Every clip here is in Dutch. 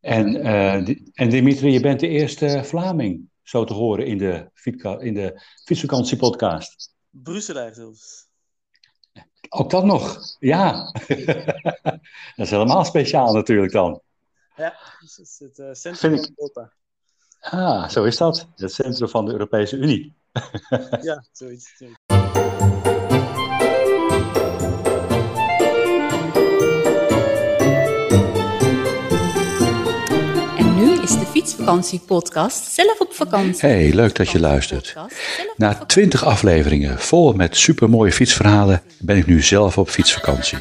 En, uh, en Dimitri, je bent de eerste Vlaming, zo te horen, in de, in de fietsvakantiepodcast. Brusselaar zelfs. Ook dat nog, ja. dat is helemaal speciaal natuurlijk dan. Ja, dat is het uh, centrum van Europa. Ah, zo is dat. Het centrum van de Europese Unie. ja, zoiets. Fietsvakantiepodcast zelf op vakantie. Hey, leuk dat je luistert. Na twintig afleveringen vol met supermooie fietsverhalen ben ik nu zelf op fietsvakantie.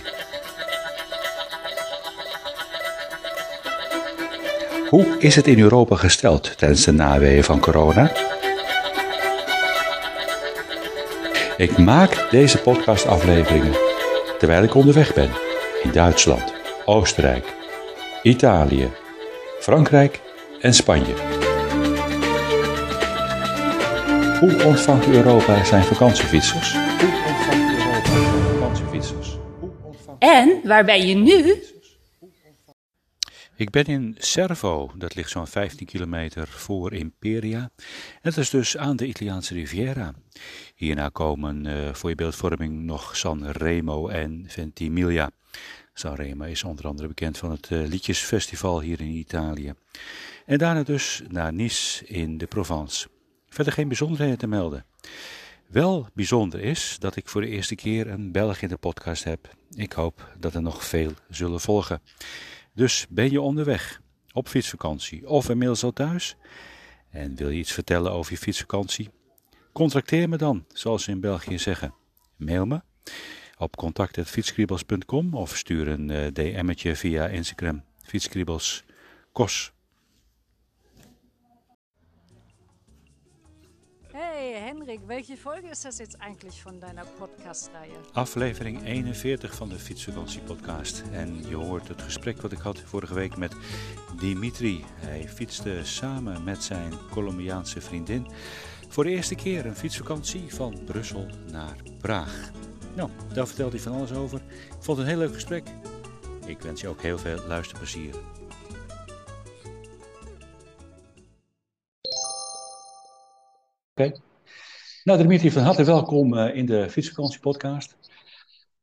Hoe is het in Europa gesteld tijdens de naweeën van corona? Ik maak deze podcastafleveringen terwijl ik onderweg ben in Duitsland, Oostenrijk, Italië, Frankrijk en Spanje. Hoe ontvangt Europa zijn vakantiefietsers? Hoe ontvangt Europa zijn vakantiefietsers? En waar ben je nu? Ik ben in Servo, dat ligt zo'n 15 kilometer voor Imperia. Het is dus aan de Italiaanse Riviera. Hierna komen uh, voor je beeldvorming nog San Remo en Ventimiglia. Sanremo is onder andere bekend van het uh, liedjesfestival hier in Italië. En daarna dus naar Nice in de Provence. Verder geen bijzonderheden te melden. Wel bijzonder is dat ik voor de eerste keer een Belg in de podcast heb. Ik hoop dat er nog veel zullen volgen. Dus ben je onderweg, op fietsvakantie of inmiddels al thuis? En wil je iets vertellen over je fietsvakantie? Contracteer me dan, zoals ze in België zeggen. Mail me op contact.fietskriebels.com of stuur een uh, DM'tje via Instagram. Fietskriebels Kos. Henrik, welke Folge is dat jetzt eigentlich van deiner Podcast-Reihe? Aflevering 41 van de Fietsvakantie Podcast. En je hoort het gesprek wat ik had vorige week met Dimitri. Hij fietste samen met zijn Colombiaanse vriendin voor de eerste keer een fietsvakantie van Brussel naar Praag. Nou, daar vertelt hij van alles over. Ik vond het een heel leuk gesprek. Ik wens je ook heel veel luisterplezier. Oké. Nou, Dimitri, van harte welkom eh, in de Fietsvakantie podcast.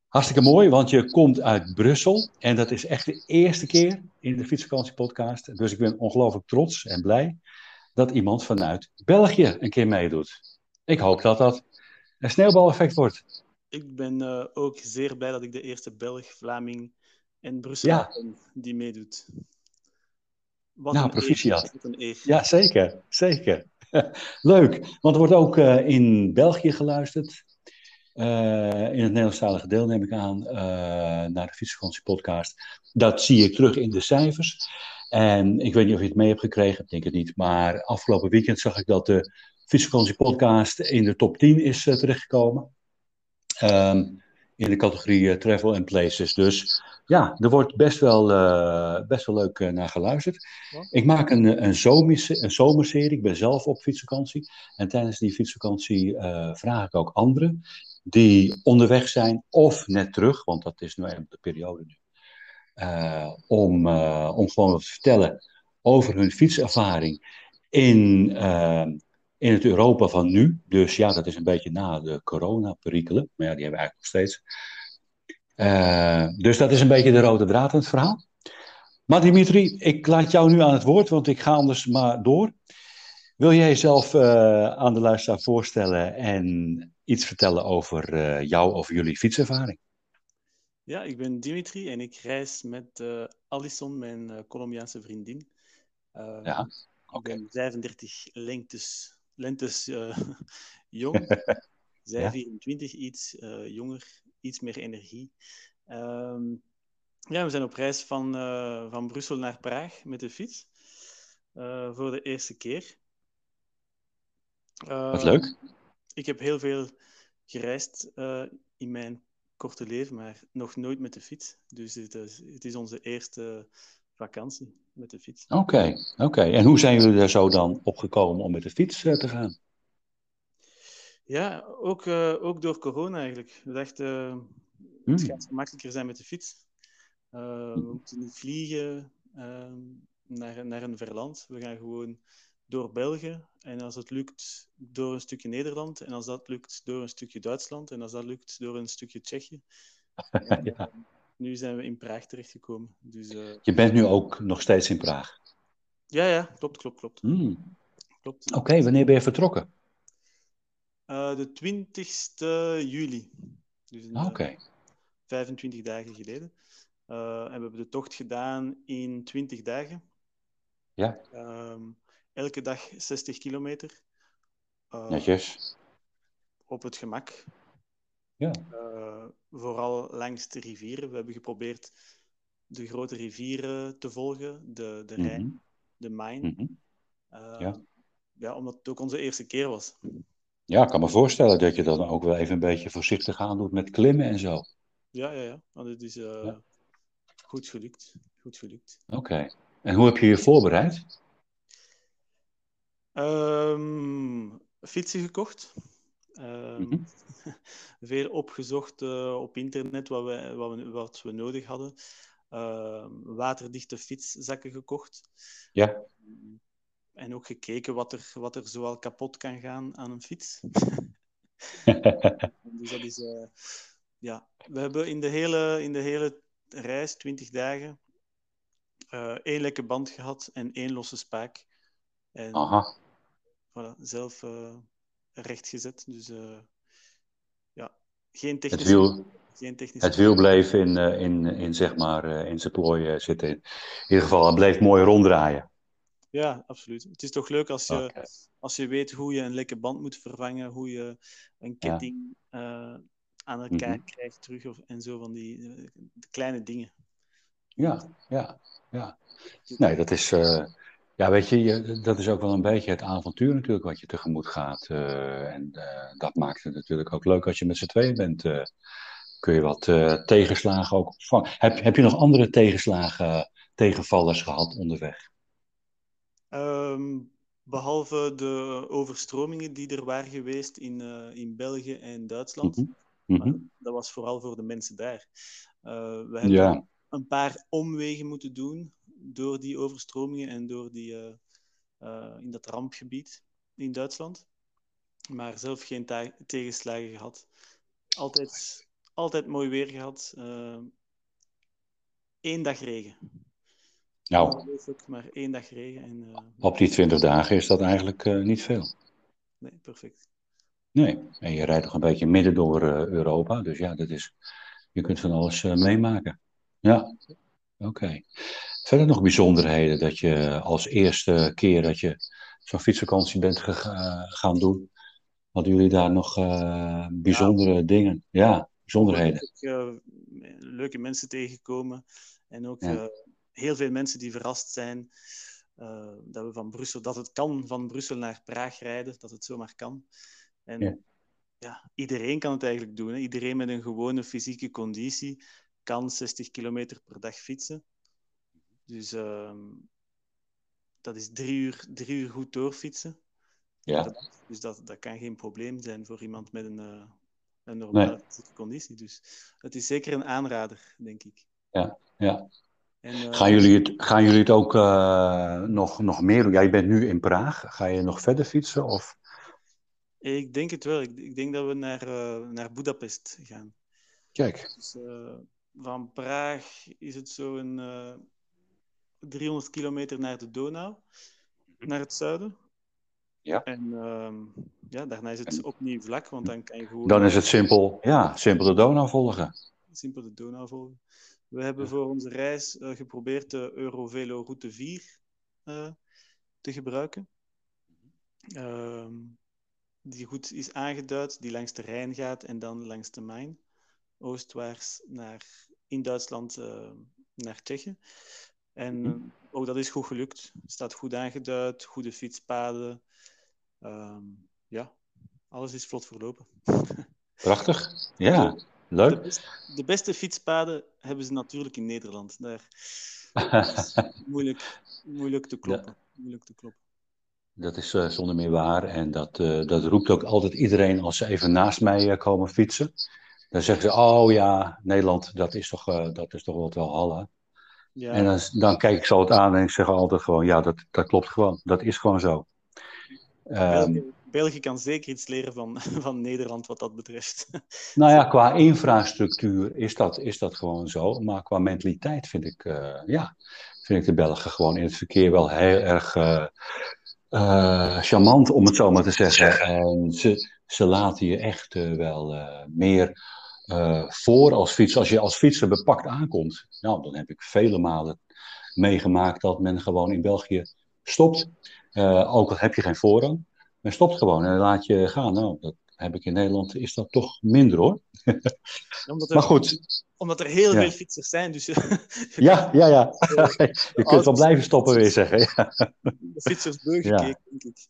Hartstikke mooi, want je komt uit Brussel. En dat is echt de eerste keer in de Fietsvakantie podcast. Dus ik ben ongelooflijk trots en blij dat iemand vanuit België een keer meedoet. Ik hoop dat dat een sneeuwbaleffect wordt ik ben uh, ook zeer blij dat ik de eerste Belg, Vlaming en Brussel ben die meedoet. Wat nou, proficiat. Ja, zeker. zeker. Leuk, want er wordt ook uh, in België geluisterd. Uh, in het Nederlandstalige deel neem ik aan naar de Fietsvakantie podcast. Dat zie ik terug in de cijfers. En ik weet niet of je het mee hebt gekregen, ik denk het niet. Maar afgelopen weekend zag ik dat de Fietsvakantie podcast in de top 10 is terechtgekomen. Ehm, in de categorie eh, travel and places. Dus ja, er wordt best wel, uh, best wel leuk uh, naar geluisterd. Ik maak een, een, zomers, een zomerserie. Ik ben zelf op fietsvakantie. En tijdens die fietsvakantie vraag ik ook anderen die onderweg zijn of net terug, want dat is nu even de periode nu. om, om gewoon wat te vertellen over hun fietservaring in in het Europa van nu. Dus ja, dat is een beetje na de corona-perikelen. Maar ja, die hebben we eigenlijk nog steeds. Uh, dus dat is een beetje de rode draad in het verhaal. Maar Dimitri, ik laat jou nu aan het woord, want ik ga anders maar door. Wil jij jezelf uh, aan de luisteraar voorstellen en iets vertellen over uh, jou of jullie fietservaring? Ja, ik ben Dimitri en ik reis met Alison, mijn Colombiaanse vriendin. ja, oké. Okay. 35 lengtes lentes jong. Zij ja. 24, iets jonger, iets meer energie. Um, ja, we zijn op reis van, uh, van Brussel naar Praag met de fiets. voor de eerste keer. Wat leuk. Ik heb heel veel gereisd in mijn korte leven, maar nog nooit met de fiets. Dus het is, het is onze eerste vakantie met de fiets. Oké, oké. En hoe zijn jullie daar zo dan opgekomen om met de fiets te gaan? Ja, ook, uh, ook door corona eigenlijk. We dachten, het hmm. gaat makkelijker zijn met de fiets. we moeten niet vliegen. Ehm, naar, naar een verland. We gaan gewoon door België. En als het lukt, door een stukje Nederland. En als dat lukt, door een stukje Duitsland. En als dat lukt, door een stukje Tsjechië. ja. Nu zijn we in Praag terechtgekomen. Dus. Je bent nu ook nog steeds in Praag? Ja, ja, klopt, klopt, klopt. Hmm. klopt. Oké, wanneer ben je vertrokken? Uh, de 20 juli. Dus ah, Oké. 25 dagen geleden. Uh, en we hebben de tocht gedaan in 20 dagen. Ja. Um, elke dag 60 kilometer. Uh, Netjes. Op het gemak. Ja. Vooral langs de rivieren. We hebben geprobeerd de grote rivieren te volgen. De, de Rijn, mm -hmm. de Main. Mm -hmm. ja. ja, omdat het ook onze eerste keer was. Ja, ik kan me voorstellen dat je dan ook wel even een beetje voorzichtig aan doet met klimmen en zo. Ja, ja, ja. Want het is uh, ja. goed gelukt. Goed gelukt. Oké. Okay. En hoe heb je je voorbereid? Um, fietsen gekocht. Um, mm -hmm. veel opgezocht uh, op internet wat we, wat we, wat we nodig hadden. Uh, waterdichte fietszakken gekocht. Ja. En ook gekeken wat er, wat er zoal kapot kan gaan aan een fiets. dus dat is... Uh, ja, we hebben in de hele, in de hele reis, 20 dagen, uh, één lekke band gehad en één losse spaak. En, Aha. Voilà, zelf uh, rechtgezet. Dus ja, geen technisch. Het wiel, geen het wiel bleef in, in, in, zeg maar, in zijn plooi zitten. In ieder geval, het bleef mooi ronddraaien. Ja, absoluut. Het is toch leuk als je, okay. als je weet hoe je een lekke band moet vervangen, hoe je een ketting ja aan elkaar mm -hmm. krijgt terug of, en zo van die de kleine dingen. Ja, ja, ja. Nee, dat is, uh, ja, weet je, je, dat is ook wel een beetje het avontuur natuurlijk wat je tegemoet gaat. Uh, en dat maakt het natuurlijk ook leuk als je met z'n tweeën bent. kun je wat tegenslagen ook opvangen. Heb, heb je nog andere tegenslagen, tegenvallers gehad onderweg? Um, behalve de overstromingen die er waren geweest in, in België en Duitsland. Mm -hmm. Mm-hmm. Dat was vooral voor de mensen daar. Uh, we hebben ja. een paar omwegen moeten doen door die overstromingen en door die, uh, in dat rampgebied in Duitsland. Maar zelf geen tegenslagen gehad. Altijd, altijd mooi weer gehad. Eén dag regen. Nou, maar één dag regen. En, op die twintig dagen is dat eigenlijk niet veel. Nee, perfect. Nee, en je rijdt nog een beetje midden door uh, Europa. Dus ja, dat is, je kunt van alles meemaken. Ja, oké. Okay. Verder nog bijzonderheden dat je als eerste keer dat je zo'n fietsvakantie bent gaan doen. Hadden jullie daar nog bijzondere ja. dingen? Ja, bijzonderheden. Ik, leuke mensen tegenkomen. En ook ja. Heel veel mensen die verrast zijn. dat we van Brussel, dat het kan van Brussel naar Praag rijden, dat het zomaar kan. En ja. ja. iedereen kan het eigenlijk doen. Hè. Iedereen met een gewone fysieke conditie kan 60 kilometer per dag fietsen. Dus uh, dat is drie uur, drie uur goed doorfietsen. Ja. Dat, dus dat, dat kan geen probleem zijn voor iemand met een, uh, een normale nee. conditie. Dus het is zeker een aanrader, denk ik. Ja, ja. En, uh, gaan, jullie het, gaan jullie het ook uh, nog, nog meer doen? Ja, je bent nu in Praag. Ga je nog verder fietsen? Of? Ik denk het wel. Ik, ik denk dat we naar, uh, naar Budapest gaan. Kijk. Dus, van Praag is het zo'n uh, 300 kilometer naar de Donau, naar het zuiden. Ja. En ja, daarna is het en... opnieuw vlak, want dan kan je gewoon... Dan is het simpel, ja, simpel de Donau volgen. Simpel de Donau volgen. We hebben voor onze reis geprobeerd de Eurovelo Route 4 te gebruiken. Uh, die goed is aangeduid, die langs de Rijn gaat en dan langs de Main, oostwaarts naar, in Duitsland uh, naar Tsjechië. En uh, ook dat is goed gelukt. staat goed aangeduid, goede fietspaden. Um, ja, alles is vlot verlopen. Prachtig, ja, leuk. De beste, de beste, fietspaden hebben ze natuurlijk in Nederland. Daar is moeilijk, moeilijk te kloppen. Ja. Moeilijk te kloppen. Dat is uh, zonder meer waar. En dat, uh, dat roept ook altijd iedereen als ze even naast mij uh, komen fietsen. Dan zeggen ze, oh ja, Nederland, dat is toch, dat is toch wat wel Halle. Ja. En dan, dan, kijk ik zo het aan en ik zeg altijd gewoon, ja, dat, dat klopt gewoon. Dat is gewoon zo. Um, België kan zeker iets leren van, van Nederland wat dat betreft. Nou ja, qua infrastructuur is dat, is dat gewoon zo. Maar qua mentaliteit vind ik, uh, ja, vind ik de Belgen gewoon in het verkeer wel heel erg uh, uh, charmant, om het zo maar te zeggen. En ze, ze laten je echt wel meer voor als fietser. Als je als fietser bepakt aankomt, nou, dan heb ik vele malen meegemaakt dat men gewoon in België stopt. ook al heb je geen voorrang. Men stopt gewoon en laat je gaan. Nou, dat heb ik in Nederland, is dat toch minder hoor. Omdat er, maar goed. Omdat er heel veel fietsers zijn. Dus, ja, ja, ja. je kunt wel blijven stoppen, weer zeggen. Ja. De fietsersbeug ja. denk ik.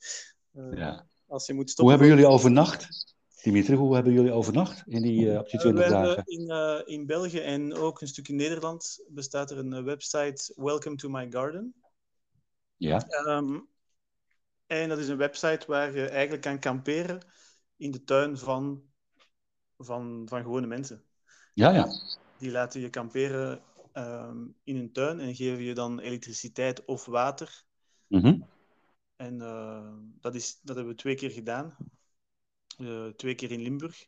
Uh, ja. Als je moet stoppen, hoe hebben jullie overnacht? Dimitri, hoe hebben jullie overnacht in die, uh, op die 20 uh, dagen? In, uh, in België en ook een stuk in Nederland bestaat er een website Welcome to My Garden. Ja. Um, en dat is een website waar je eigenlijk kan kamperen in de tuin van, van, van gewone mensen. Ja, ja. Die laten je kamperen um, in hun tuin en geven je dan elektriciteit of water. Mm -hmm. En uh, dat, is, dat hebben we twee keer gedaan. Uh, twee keer in Limburg.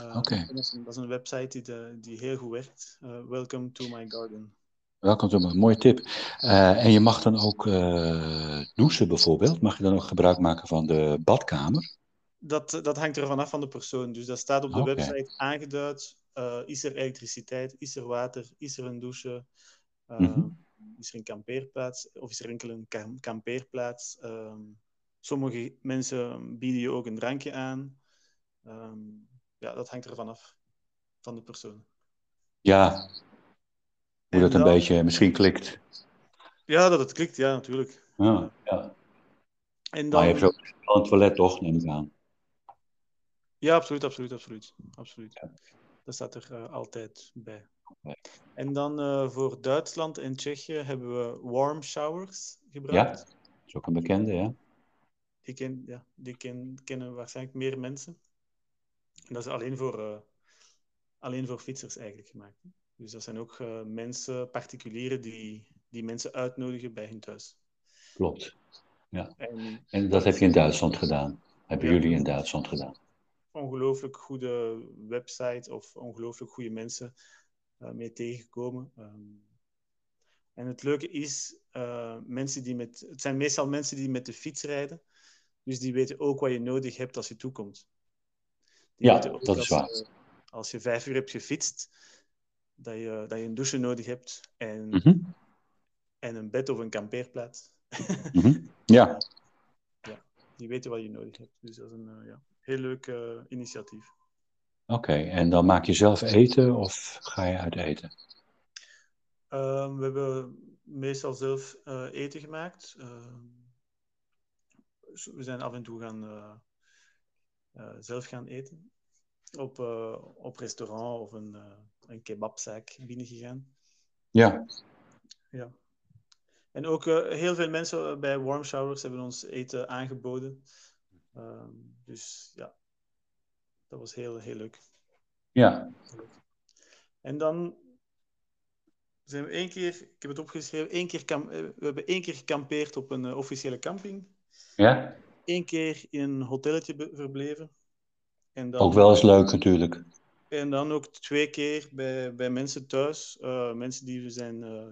Uh, Oké. Okay. Dat, dat, is een website die, die heel goed werkt. Welcome to my garden. Welkom een mooie tip. Uh, en je mag dan ook uh, douchen bijvoorbeeld. Mag je dan ook gebruik maken van de badkamer? Dat, dat hangt er vanaf van de persoon. Dus dat staat op de okay. website aangeduid. Uh, is er elektriciteit? Is er water? Is er een douche? Mm -hmm. Is er een kampeerplaats? Of is er enkel een kam kampeerplaats? Um, sommige mensen bieden je ook een drankje aan. Um, ja, dat hangt er vanaf van de persoon. Ja, hoe dat een dan... beetje misschien klikt. Ja, dat het klikt, ja, natuurlijk. Ja, ja. En dan... Maar je hebt ook een toilet, toch, neem ik aan. Ja, absoluut, absoluut, absoluut. absoluut. Ja. Dat staat er uh, altijd bij. En dan uh, voor Duitsland en Tsjechië hebben we warm showers gebruikt. Ja, dat is ook een bekende, ja. Die, ken, ja, die ken, kennen waarschijnlijk meer mensen. En dat is alleen voor, uh, alleen voor fietsers eigenlijk gemaakt. Dus dat zijn ook uh, mensen, particulieren, die, die mensen uitnodigen bij hun thuis. Klopt. Ja. En, en dat heb je in Duitsland gedaan. Hebben ja, jullie in Duitsland gedaan? Ongelooflijk goede website of ongelooflijk goede mensen uh, mee tegengekomen. Um, en het leuke is, uh, mensen die met, het zijn meestal mensen die met de fiets rijden. Dus die weten ook wat je nodig hebt als je toekomt. Die ja, dat is waar. Als je vijf uur hebt gefietst, dat je, dat je een douche nodig hebt en, mm -hmm. en een bed of een kampeerplaats. mm -hmm. Ja. ja. Die weten wat je nodig hebt. Dus dat is een uh, ja, heel leuk uh, initiatief. Oké, okay. en dan maak je zelf eten of ga je uit eten? Uh, we hebben meestal zelf uh, eten gemaakt. we zijn af en toe gaan, zelf gaan eten. Op, op restaurant of een een kebabzaak binnengegaan. Ja. Ja. En ook uh, heel veel mensen bij Warm Showers hebben ons eten aangeboden. Um, dus ja, dat was heel, heel leuk. Ja. En dan zijn we één keer, ik heb het opgeschreven, één keer kam, we hebben één keer gekampeerd op een uh, officiële camping. Ja. Eén keer in een hotelletje verbleven. En dan, ook wel eens leuk natuurlijk. En dan ook twee keer bij, bij mensen thuis, uh, mensen die we zijn uh,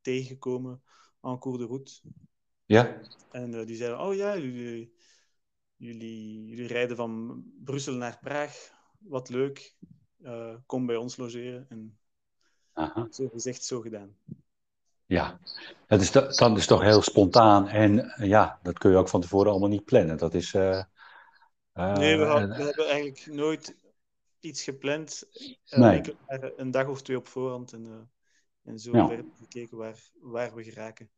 tegengekomen aan cours de route. Ja. En uh, die zeiden, oh ja, jullie, jullie, jullie rijden van Brussel naar Praag, wat leuk, kom bij ons logeren. En Aha. zo gezegd, zo gedaan. Ja, dat is, dat is toch heel spontaan en ja, dat kun je ook van tevoren allemaal niet plannen. Dat is... nee, we, had, we hebben eigenlijk nooit iets gepland. Uh, nee. Een dag of twee op voorhand. En, uh, en zo ja. verder gekeken waar, waar we geraken.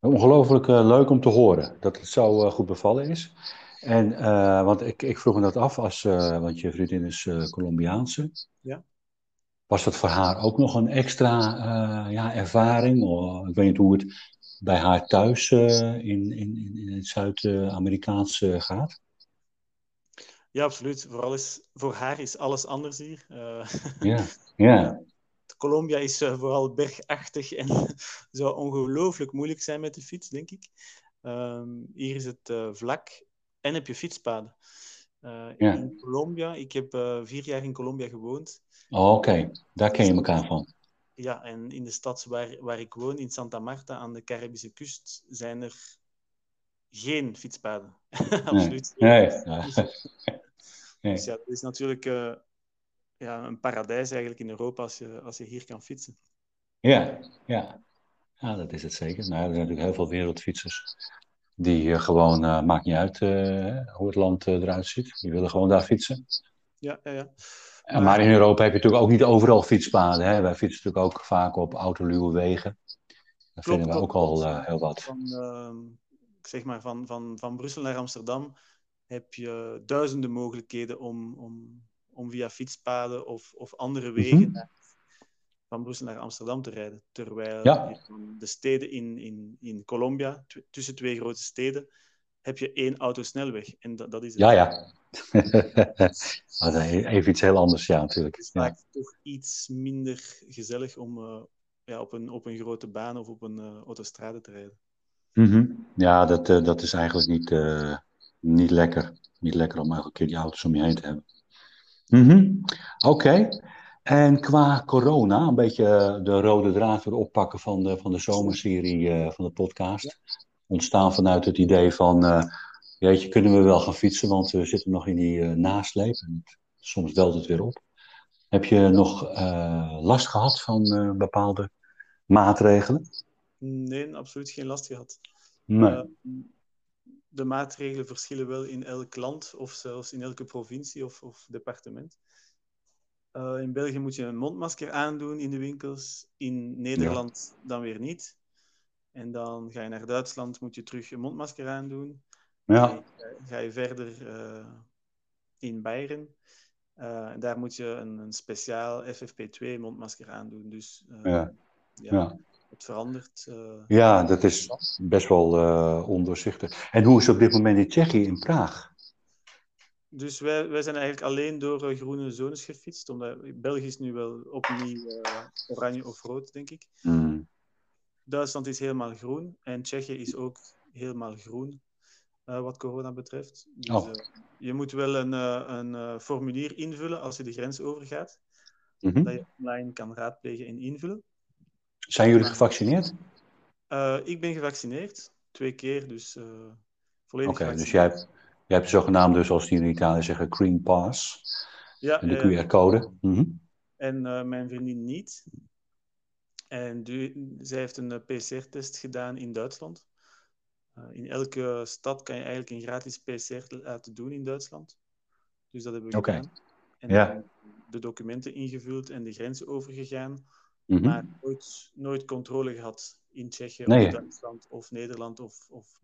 Ongelooflijk uh, leuk om te horen dat het zo goed bevallen is. En, want ik, ik vroeg me dat af, als, want je vriendin is Colombiaanse. Ja. Was dat voor haar ook nog een extra ja, ervaring? Of, ik weet niet hoe het bij haar thuis in, in, in het Zuid-Amerikaanse gaat. Ja, absoluut. Vooral is, voor haar is alles anders hier. Uh, ja, ja. Colombia is vooral bergachtig en zou ongelooflijk moeilijk zijn met de fiets, denk ik. Ehm, hier is het vlak en heb je fietspaden. ja. In Colombia, ik heb vier jaar in Colombia gewoond. Oh, Oké, daar ken je elkaar van. Ja, en in de stad waar, waar ik woon, in Santa Marta aan de Caribische kust, zijn er geen fietspaden. Absoluut. Nee. nee. Dus, ja, het is natuurlijk uh, ja, een paradijs eigenlijk in Europa als je, als je hier kan fietsen. Ja, ja. ja dat is het zeker. Nou, er zijn natuurlijk heel veel wereldfietsers die uh, gewoon, uh, maakt niet uit hoe het land eruit ziet, die willen gewoon daar fietsen. Ja, ja, ja. Maar, maar in Europa heb je natuurlijk ook niet overal fietspaden. Hè? Wij fietsen natuurlijk ook vaak op autoluwe wegen. Dat vinden we ook al heel wat. Van, ehm, zeg maar van, van, van Brussel naar Amsterdam heb je duizenden mogelijkheden om, om, om via fietspaden of, of andere wegen mhm. naar, van Brussel naar Amsterdam te rijden. Terwijl de steden in, in, in Colombia, tussen twee grote steden, heb je één autosnelweg. En dat, dat is het. Ja, ja. Even iets heel anders, ja, natuurlijk. Het is vaak toch iets minder gezellig om uh, ja, op, een, op een grote baan of op een uh, autostrade te rijden. Mhm. Ja, dat, uh, dat is eigenlijk niet, uh, niet lekker. Niet lekker om elke keer die auto's om je heen te hebben. Mm Oké. Okay. En qua corona, een beetje eh, de rode draad weer oppakken van de, van de zomerserie uh, van de podcast. Ontstaan vanuit het idee van, uh, jeetje, kunnen we wel gaan fietsen, want we zitten nog in die nasleep. En soms welt het weer op. Heb je nog last gehad van bepaalde maatregelen? Nee, absoluut geen last gehad. Nee. Uh, de maatregelen verschillen wel in elk land of zelfs in elke provincie of, of departement. Uh, in België moet je een mondmasker aandoen in de winkels, in Nederland ja. dan weer niet. En dan ga je naar Duitsland, moet je terug een mondmasker aandoen. Ja. Ga, je, ga je verder uh, in Bayern. Uh, daar moet je een, een speciaal FFP2 mondmasker aandoen. Dus ja. ja het verandert. Uh, ja, dat is best wel uh, ondoorzichtig. En hoe is het op dit moment in Tsjechië, in Praag? Dus wij, wij zijn eigenlijk alleen door uh, groene zones gefietst, omdat België is nu wel opnieuw oranje of rood, denk ik. Mm. Duitsland is helemaal groen en Tsjechië is ook helemaal groen, wat corona betreft. Dus, oh. je moet wel een, een formulier invullen als je de grens overgaat, mm -hmm. dat je online kan raadplegen en invullen. Zijn jullie gevaccineerd? Uh, ik ben gevaccineerd, twee keer, dus uh, volledig Oké, okay, dus jij hebt, jij hebt de zogenaamde, zoals die in Italië zeggen, Green Pass. Ja, de uh, QR-code. Mm -hmm. En mijn vriendin niet. En du, zij heeft een PCR-test gedaan in Duitsland. in elke stad kan je eigenlijk een gratis PCR laten doen in Duitsland. Dus dat hebben we okay. gedaan. En ja. de documenten ingevuld en de grens overgegaan. Mm -hmm. maar nooit, nooit controle gehad in Tsjechië nee. of Duitsland of Nederland of, of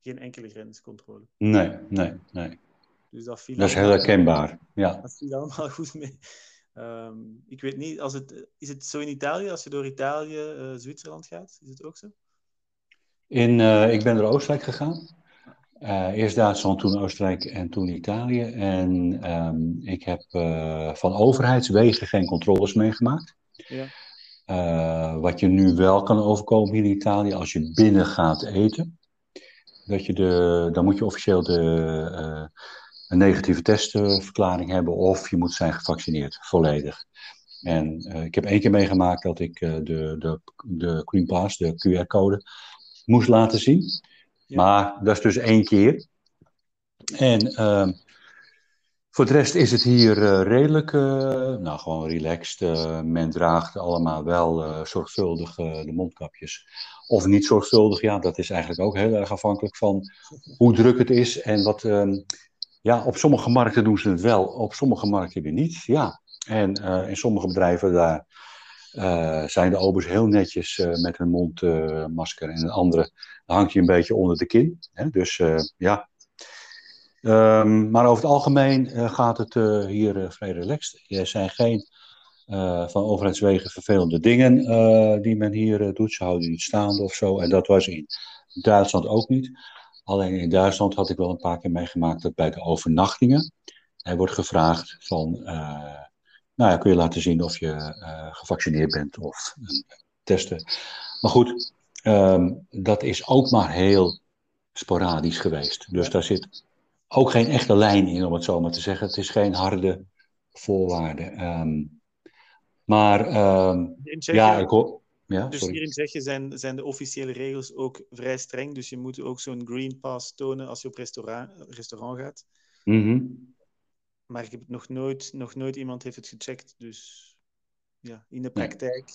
geen enkele grenscontrole. Nee, nee, nee. Dus dat, viel dat is heel herkenbaar. Ja. Dat viel allemaal goed mee. Um, ik weet niet, als het, is het zo in Italië, als je door Italië, uh, Zwitserland gaat? Is het ook zo? In, uh, ik ben door Oostenrijk gegaan. Uh, eerst Duitsland, toen Oostenrijk en toen Italië. En um, ik heb van overheidswegen geen controles meegemaakt. Ja. Uh, wat je nu wel kan overkomen in Italië, als je binnen gaat eten, dat je de, dan moet je officieel de, uh, een negatieve testverklaring hebben of je moet zijn gevaccineerd, volledig. En uh, ik heb één keer meegemaakt dat ik de, de, de Green Pass, de QR-code, moest laten zien. Ja. Maar dat is dus één keer. En ehm, voor de rest is het hier uh, redelijk, uh, nou gewoon relaxed. Uh, men draagt allemaal wel zorgvuldig de mondkapjes. Of niet zorgvuldig, ja, dat is eigenlijk ook heel erg afhankelijk van hoe druk het is. En wat, ehm, ja, op sommige markten doen ze het wel, op sommige markten weer niet. Ja, en in sommige bedrijven daar zijn de obers heel netjes met hun mondmasker. en in andere hangt je een beetje onder de kin. Hè? Dus ja, Um, maar over het algemeen uh, gaat het uh, hier uh, vrij relaxed. Er zijn geen van overheidswegen vervelende dingen die men hier doet. Ze houden niet staande of zo. En dat was in Duitsland ook niet. Alleen in Duitsland had ik wel een paar keer meegemaakt dat bij de overnachtingen er wordt gevraagd van, nou ja, kun je laten zien of je gevaccineerd bent of testen. Maar goed, ehm, dat is ook maar heel sporadisch geweest. Dus daar zit ook geen echte lijn in, om het zo maar te zeggen. Het is geen harde voorwaarde. Ehm, maar um, ja, ik hoor. Ja, dus hier in Tsjechië zijn, zijn de officiële regels ook vrij streng. Dus je moet ook zo'n Green Pass tonen als je op restaurant, restaurant gaat. Mm Maar ik heb het nog nooit, nog nooit iemand heeft het gecheckt. Dus ja, in de praktijk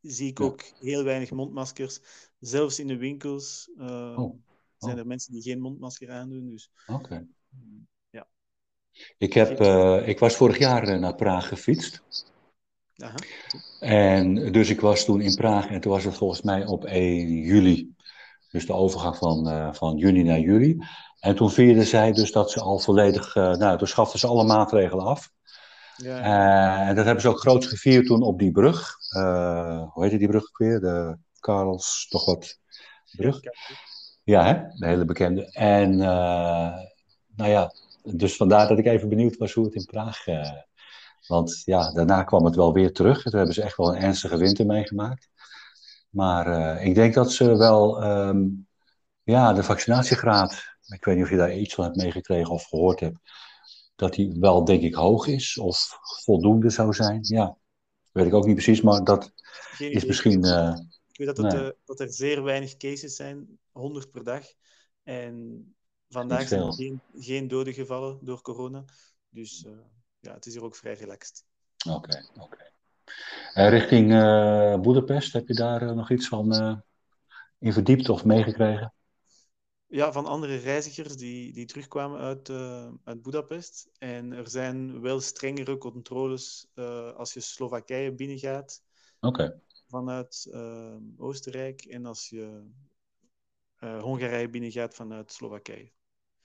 zie ik ook heel weinig mondmaskers. Zelfs in de winkels uh, oh. Zijn er mensen die geen mondmasker aandoen. Dus, Oké. Ja. Ik, heb, uh, ik was vorig jaar uh, naar Praag gefietst. Aha. En dus ik was toen in Praag en toen was het volgens mij op 1 juli. Dus de overgang van, van juni naar juli. En toen vierden zij dus dat ze al volledig, nou toen schaften ze alle maatregelen af. Ja, en dat hebben ze ook groots gevierd toen op die brug. Hoe heette die brug ook weer? De Karels, toch wat brug? Ja, hè? de hele bekende. En uh, nou ja, dus vandaar dat ik even benieuwd was hoe het in Praag. Uh, want ja, daarna kwam het wel weer terug. Toen hebben ze echt wel een ernstige winter meegemaakt. Maar ik denk dat ze wel, um, ja, de vaccinatiegraad. Ik weet niet of je daar iets van hebt meegekregen of gehoord hebt. Dat die wel, denk ik, hoog is of voldoende zou zijn. Ja, weet ik ook niet precies, maar dat is misschien. Uh, weet dat, het, nee. uh, dat, er zeer weinig cases zijn, 100 per dag. En vandaag zijn er geen, geen doden gevallen door corona. Dus uh, ja, het is hier ook vrij relaxed. Oké, okay, oké. Okay. richting Boedapest, heb je daar nog iets van in verdiept of meegekregen? ja, van andere reizigers die, die terugkwamen uit, uit Budapest. En er zijn wel strengere controles als je Slowakije binnengaat. Okay. Vanuit uh, Oostenrijk. En als je Hongarije binnengaat vanuit Slowakije.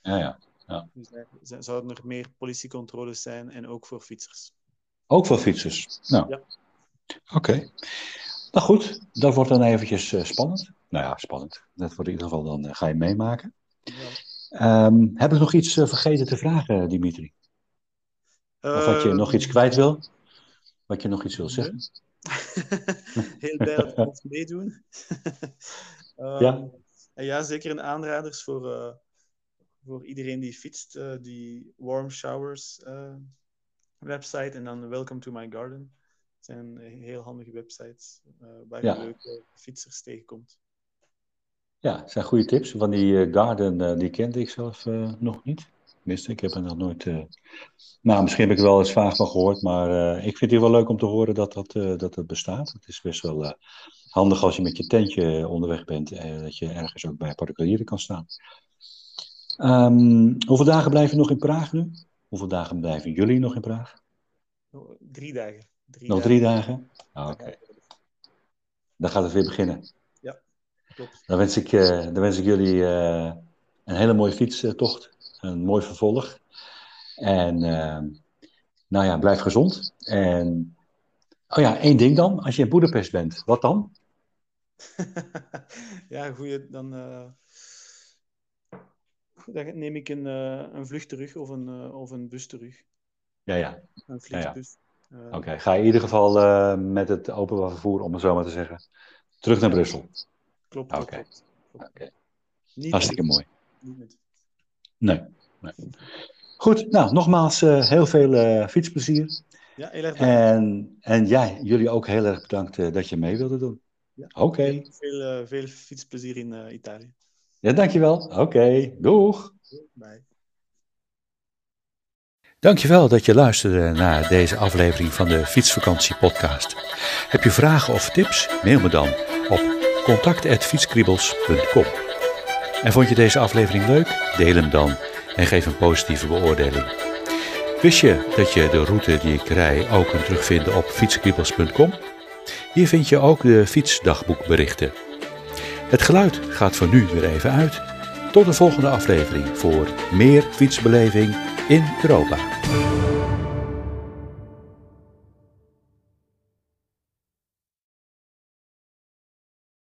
Ja, ja. ja. Dus er zouden er meer politiecontroles zijn. En ook voor fietsers. Ook voor fietsers? Nou. Ja. Oké. Okay. Nou goed, dat wordt dan eventjes spannend nou ja, spannend. Dat wordt in ieder geval dan uh, ga je meemaken. Ja. Um, heb ik nog iets vergeten te vragen, Dimitri? Of wat je nog iets ehm, kwijt wil? Wat je nog iets wil zeggen? Heel blij dat mocht meedoen. um, ja. En ja, zeker een aanraders voor, uh, voor iedereen die fietst. die Warm Showers website en dan Welcome to My Garden. Het zijn heel handige websites waar je leuke fietsers tegenkomt. Ja, zijn goede tips. Van die Garden, die kende ik zelf nog niet. Tenminste, ik heb er nog nooit... Nou, misschien heb ik er wel eens vaag van gehoord, maar ik vind het wel leuk om te horen dat dat, dat, dat bestaat. Het is best wel handig als je met je tentje onderweg bent en dat je ergens ook bij particulieren kan staan. Um, hoeveel dagen blijven nog in Praag nu? Hoeveel dagen blijven jullie nog in Praag? Drie dagen. Drie nog drie dagen? Ah, Oké. Okay. Dan gaat het weer beginnen. Dan wens ik, dan wens ik jullie een hele mooie fietstocht. Een mooi vervolg. En uh, nou ja, blijf gezond. En oh ja, één ding dan. Als je in Boedapest bent, wat dan? ja, goeie. Dan, dan neem ik een, een vlucht terug of een, of een bus terug. Ja, ja. Een. Ja, ja. Oké, okay. ga je in ieder geval met het openbaar vervoer, om het zo maar te zeggen, terug naar Brussel. Klopt. Oké. Okay. Okay. Hartstikke mooi. Nee. nee. Goed, nou, nogmaals uh, heel veel uh, fietsplezier. Ja, heel erg bedankt. En, en ja, jullie ook heel erg bedankt uh, dat je mee wilde doen. Ja. Oké. Okay. Veel, veel fietsplezier in Italië. Ja, dankjewel. Oké, doeg. Bye. Dankjewel dat je luisterde naar deze aflevering van de Fietsvakantie podcast. Heb je vragen of tips? Mail me dan op contact.fietskriebels.com. En vond je deze aflevering leuk? Deel hem dan en geef een positieve beoordeling. Wist je dat je de route die ik rij ook kunt terugvinden op fietskriebels.com? Hier vind je ook de fietsdagboekberichten. Het geluid gaat voor nu weer even uit. Tot de volgende aflevering voor meer fietsbeleving in Europa.